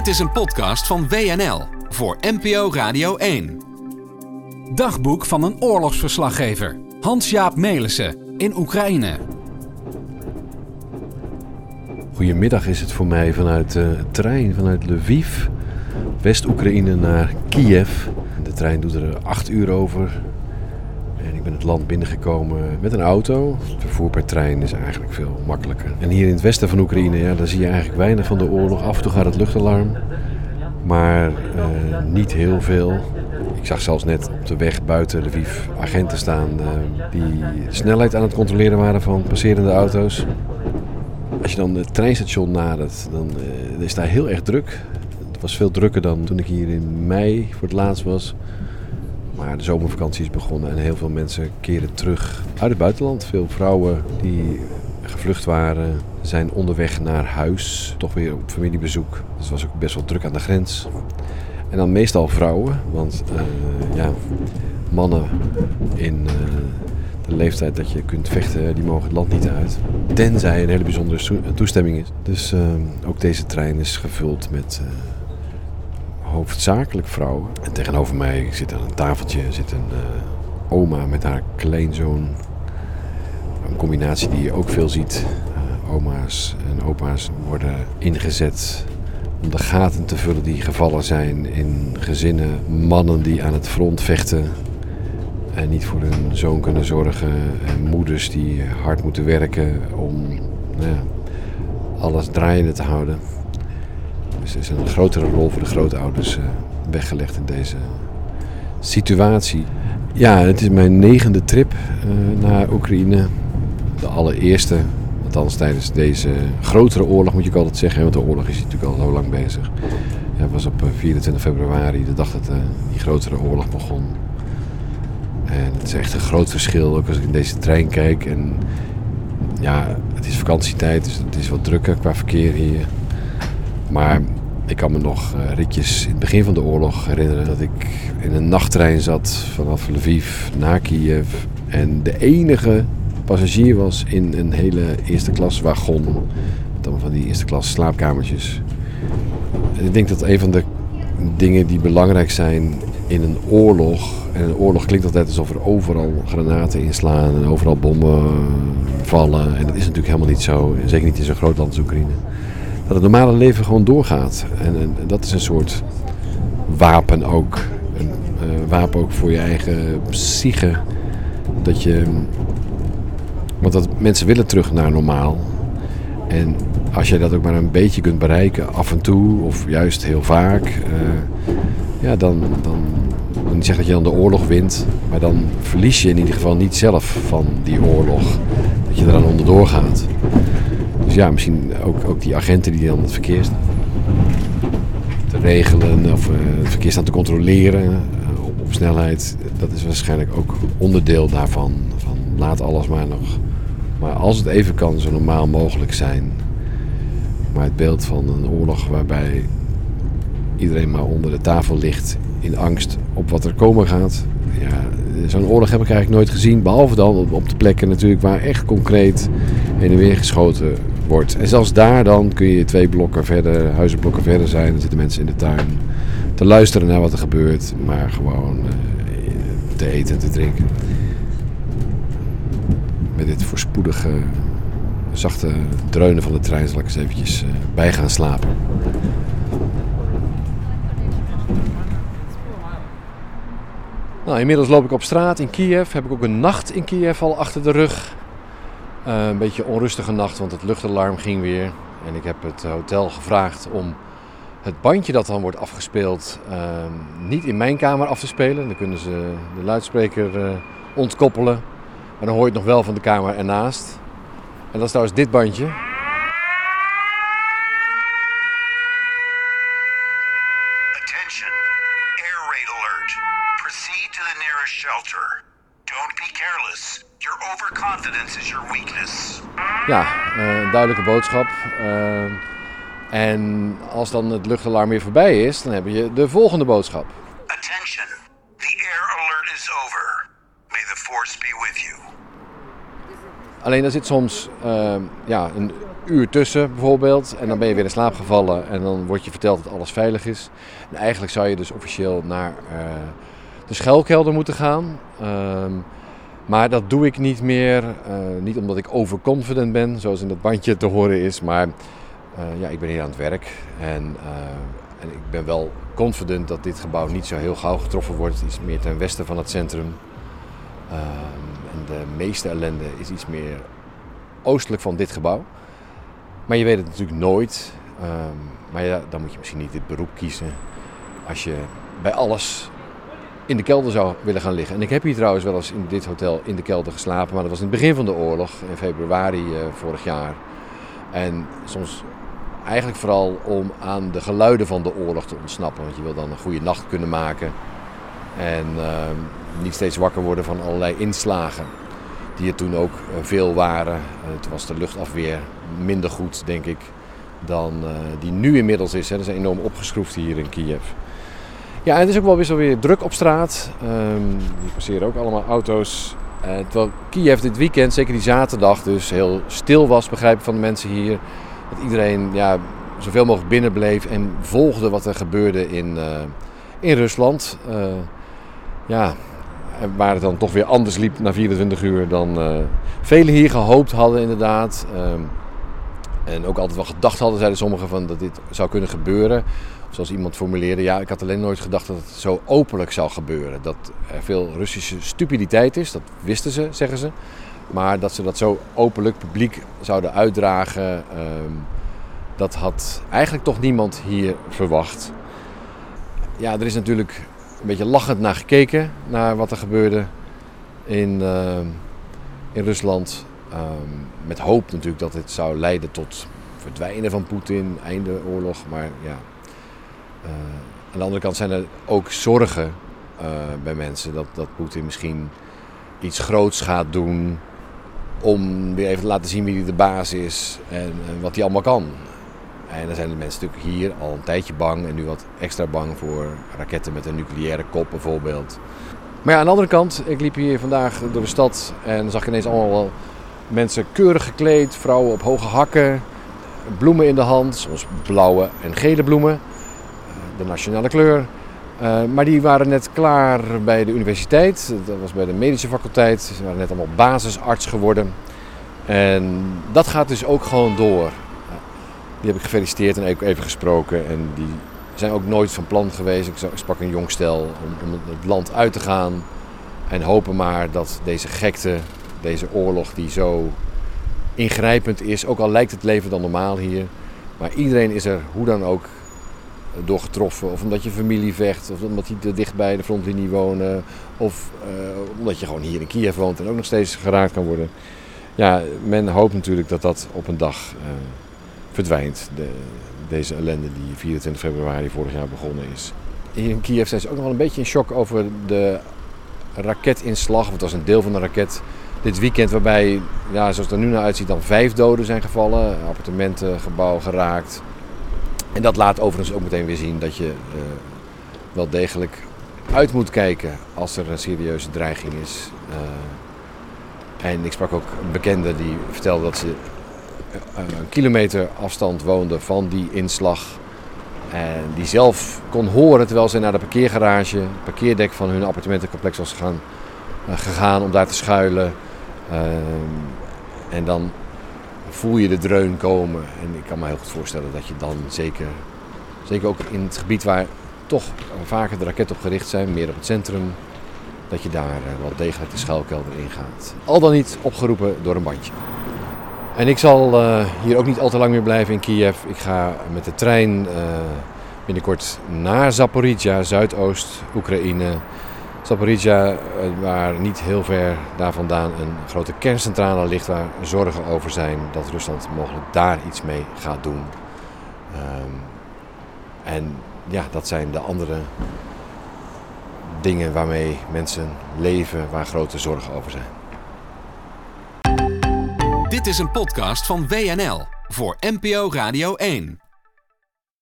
Dit is een podcast van WNL voor NPO Radio 1. Dagboek van een oorlogsverslaggever. Hans-Jaap Melissen in Oekraïne. Goedemiddag is het voor mij vanuit de trein vanuit Lviv, West-Oekraïne naar Kiev. De trein doet er acht uur over. En ik ben het land binnengekomen met een auto. Het vervoer per trein is eigenlijk veel makkelijker. En hier in het westen van Oekraïne, ja, daar zie je eigenlijk weinig van de oorlog. Af en toe gaat het luchtalarm, maar eh, niet heel veel. Ik zag zelfs net op de weg buiten Lviv agenten staan eh, die de snelheid aan het controleren waren van passerende auto's. Als je dan het treinstation nadert, dan uh, is daar heel erg druk. Het was veel drukker dan toen ik hier in mei voor het laatst was. Maar de zomervakantie is begonnen en heel veel mensen keren terug uit het buitenland. Veel vrouwen die gevlucht waren, zijn onderweg naar huis. Toch weer op familiebezoek. Dus het was ook best wel druk aan de grens. En dan meestal vrouwen, want uh, ja, mannen in uh, de leeftijd dat je kunt vechten, die mogen het land niet uit. Tenzij een hele bijzondere toestemming is. Dus uh, ook deze trein is gevuld met hoofdzakelijk vrouwen. En tegenover mij zit aan een tafeltje zit een oma met haar kleinzoon. Een combinatie die je ook veel ziet. oma's en opa's worden ingezet om de gaten te vullen die gevallen zijn in gezinnen. Mannen die aan het front vechten en niet voor hun zoon kunnen zorgen. En moeders die hard moeten werken om nou alles draaiende te houden. Er is een grotere rol voor de grootouders uh, weggelegd in deze situatie. Ja, het is mijn negende trip uh, naar Oekraïne. De allereerste Althans tijdens deze grotere oorlog moet je altijd zeggen. Want de oorlog is natuurlijk al zo lang bezig. Ja, het was op 24 februari, de dag dat die grotere oorlog begon. En het is echt een groot verschil, ook als ik in deze trein kijk. En ja, het is vakantietijd, dus het is wat drukker qua verkeer hier. Maar ik kan me nog uh, ritjes in het begin van de oorlog herinneren dat ik in een nachttrein zat vanaf Lviv naar Kiev. En de enige passagier was in een hele eerste klas wagon. Dan van die eerste klas slaapkamertjes. Ik denk dat een van de dingen die belangrijk zijn in een oorlog. En een oorlog klinkt altijd alsof er overal granaten inslaan en overal bommen vallen. En dat is natuurlijk helemaal niet zo. Zeker niet in zo'n groot land als Oekraïne. Dat het normale leven gewoon doorgaat. En, en, dat is een soort wapen ook. Een uh, wapen ook voor je eigen psyche. Dat je want dat, mensen willen terug naar normaal. En als je dat ook maar een beetje kunt bereiken, af en toe of juist heel vaak, uh, ja, dan, dan, dan niet zeggen dat je dan de oorlog wint, maar dan verlies je in ieder geval niet zelf van die oorlog. Dat je er dan onderdoor gaat. Dus ja, misschien ook, ook die agenten die dan het verkeer te regelen of uh, het verkeer staan te controleren op, op snelheid, dat is waarschijnlijk ook onderdeel daarvan. Van laat alles maar nog maar als het even kan, zo normaal mogelijk zijn. Maar het beeld van een oorlog waarbij iedereen maar onder de tafel ligt in angst op wat er komen gaat. Ja, zo'n oorlog heb ik eigenlijk nooit gezien. Behalve dan op de plekken natuurlijk waar echt concreet heen en weer geschoten wordt. En zelfs daar dan kun je twee blokken verder, huizenblokken verder zijn. Dan zitten mensen in de tuin te luisteren naar wat er gebeurt. Maar gewoon uh, te eten en te drinken met dit voorspoedige, zachte dreunen van de trein zal ik eens eventjes uh, bij gaan slapen. Nou, inmiddels loop ik op straat in Kiev. Heb ik ook een nacht in Kiev al achter de rug. Uh, een beetje onrustige nacht, want het luchtalarm ging weer. En ik heb het hotel gevraagd om het bandje dat dan wordt afgespeeld uh, niet in mijn kamer af te spelen. Dan kunnen ze de luidspreker uh, ontkoppelen. Maar dan hoor je het nog wel van de kamer ernaast. En dat is trouwens dit bandje. Attention. Air raid alert. Proceed to the nearest shelter. Don't be careless. Your overconfidence is your weakness. Ja, uh, een duidelijke boodschap. Uh, en als dan het luchtalarm weer voorbij is, dan heb je de volgende boodschap. Attention. The air alert is over. May the force be with you. Alleen daar zit soms uh, ja, een uur tussen bijvoorbeeld. En dan ben je weer in slaap gevallen en dan wordt je verteld dat alles veilig is. En eigenlijk zou je dus officieel naar uh, de schuilkelder moeten gaan. Ehm, maar dat doe ik niet meer. Uh, niet omdat ik overconfident ben, zoals in dat bandje te horen is. Maar uh, ja, ik ben hier aan het werk. En, en ik ben wel confident dat dit gebouw niet zo heel gauw getroffen wordt. Is meer ten westen van het centrum. Ehm, en de meeste ellende is iets meer oostelijk van dit gebouw. Maar je weet het natuurlijk nooit. Um, maar ja, dan moet je misschien niet dit beroep kiezen. Als je bij alles in de kelder zou willen gaan liggen. En ik heb hier trouwens wel eens in dit hotel in de kelder geslapen. Maar dat was in het begin van de oorlog, in februari uh, vorig jaar. En soms eigenlijk vooral om aan de geluiden van de oorlog te ontsnappen. Want je wil dan een goede nacht kunnen maken. En uh, niet steeds wakker worden van allerlei inslagen. Die er toen ook uh, veel waren. Uh, toen was de luchtafweer minder goed, denk ik, dan die nu inmiddels is. Hè. Dat is enorm opgeschroefd hier in Kiev. Ja, het is ook wel weer, weer druk op straat. Um, hier passeren ook allemaal auto's. terwijl Kiev dit weekend, zeker die zaterdag, dus heel stil was, begrijp ik van de mensen hier. Dat iedereen ja, zoveel mogelijk binnen bleef en volgde wat er gebeurde in, in Rusland. ja, waar het dan toch weer anders liep na 24 uur dan velen hier gehoopt hadden inderdaad. Um, en ook altijd wel gedacht hadden, zeiden sommigen, van dat dit zou kunnen gebeuren. Zoals iemand formuleerde, ja, ik had alleen nooit gedacht dat het zo openlijk zou gebeuren. Dat er veel Russische stupiditeit is, dat wisten ze, zeggen ze. Maar dat ze dat zo openlijk publiek zouden uitdragen, um, dat had eigenlijk toch niemand hier verwacht. Ja, er is natuurlijk een beetje lachend naar gekeken, naar wat er gebeurde in, uh, in Rusland. Um, met hoop natuurlijk dat het zou leiden tot verdwijnen van Poetin, einde oorlog. Maar ja, uh, aan de andere kant zijn er ook zorgen uh, bij mensen dat, dat Poetin misschien iets groots gaat doen om weer even te laten zien wie de baas is en, wat hij allemaal kan. En dan zijn de mensen natuurlijk hier al een tijdje bang en nu wat extra bang voor raketten met een nucleaire kop bijvoorbeeld. Maar ja, aan de andere kant, ik liep hier vandaag door de stad en zag ineens allemaal mensen keurig gekleed, vrouwen op hoge hakken, bloemen in de hand, soms blauwe en gele bloemen, de nationale kleur. Uh, maar die waren net klaar bij de universiteit, dat was bij de medische faculteit. Ze waren net allemaal basisarts geworden. En dat gaat dus ook gewoon door. Die heb ik gefeliciteerd en even gesproken. En die zijn ook nooit van plan geweest. Ik sprak een jong stel om, om het land uit te gaan. En hopen maar dat deze gekte, deze oorlog die zo ingrijpend is. Ook al lijkt het leven dan normaal hier. Maar iedereen is er hoe dan ook door getroffen. Of omdat je familie vecht. Of omdat die te dicht bij de frontlinie wonen. Of uh, omdat je gewoon hier in Kiev woont en ook nog steeds geraakt kan worden. Ja, men hoopt natuurlijk dat dat op een dag... Uh, verdwijnt. De, deze ellende die 24 februari vorig jaar begonnen is. Hier in Kiev zijn ze ook nog wel een beetje in shock over de raketinslag. Of het was een deel van de raket dit weekend waarbij, ja, zoals het er nu naar uitziet, dan vijf doden zijn gevallen. Appartementengebouw geraakt. En dat laat overigens ook meteen weer zien dat je uh, wel degelijk uit moet kijken als er een serieuze dreiging is. Uh, en ik sprak ook een bekende die vertelde dat ze een kilometer afstand woonde van die inslag. En die zelf kon horen terwijl ze naar de parkeergarage, het parkeerdek van hun appartementencomplex was gegaan, gegaan om daar te schuilen. Uh, en dan voel je de dreun komen. En ik kan me heel goed voorstellen dat je dan zeker, zeker ook in het gebied waar toch vaker de raketten op gericht zijn, meer op het centrum, dat je daar uh, wel degelijk de schuilkelder in gaat. Al dan niet opgeroepen door een bandje. En ik zal uh, hier ook niet al te lang meer blijven in Kiev. Ik ga met de trein uh, binnenkort naar Zaporizhia, Zuidoost-Oekraïne. Zaporizhia, uh, waar niet heel ver daar vandaan een grote kerncentrale ligt waar zorgen over zijn dat Rusland mogelijk daar iets mee gaat doen. Um, en ja, dat zijn de andere dingen waarmee mensen leven, waar grote zorgen over zijn. Dit is een podcast van WNL voor NPO Radio 1.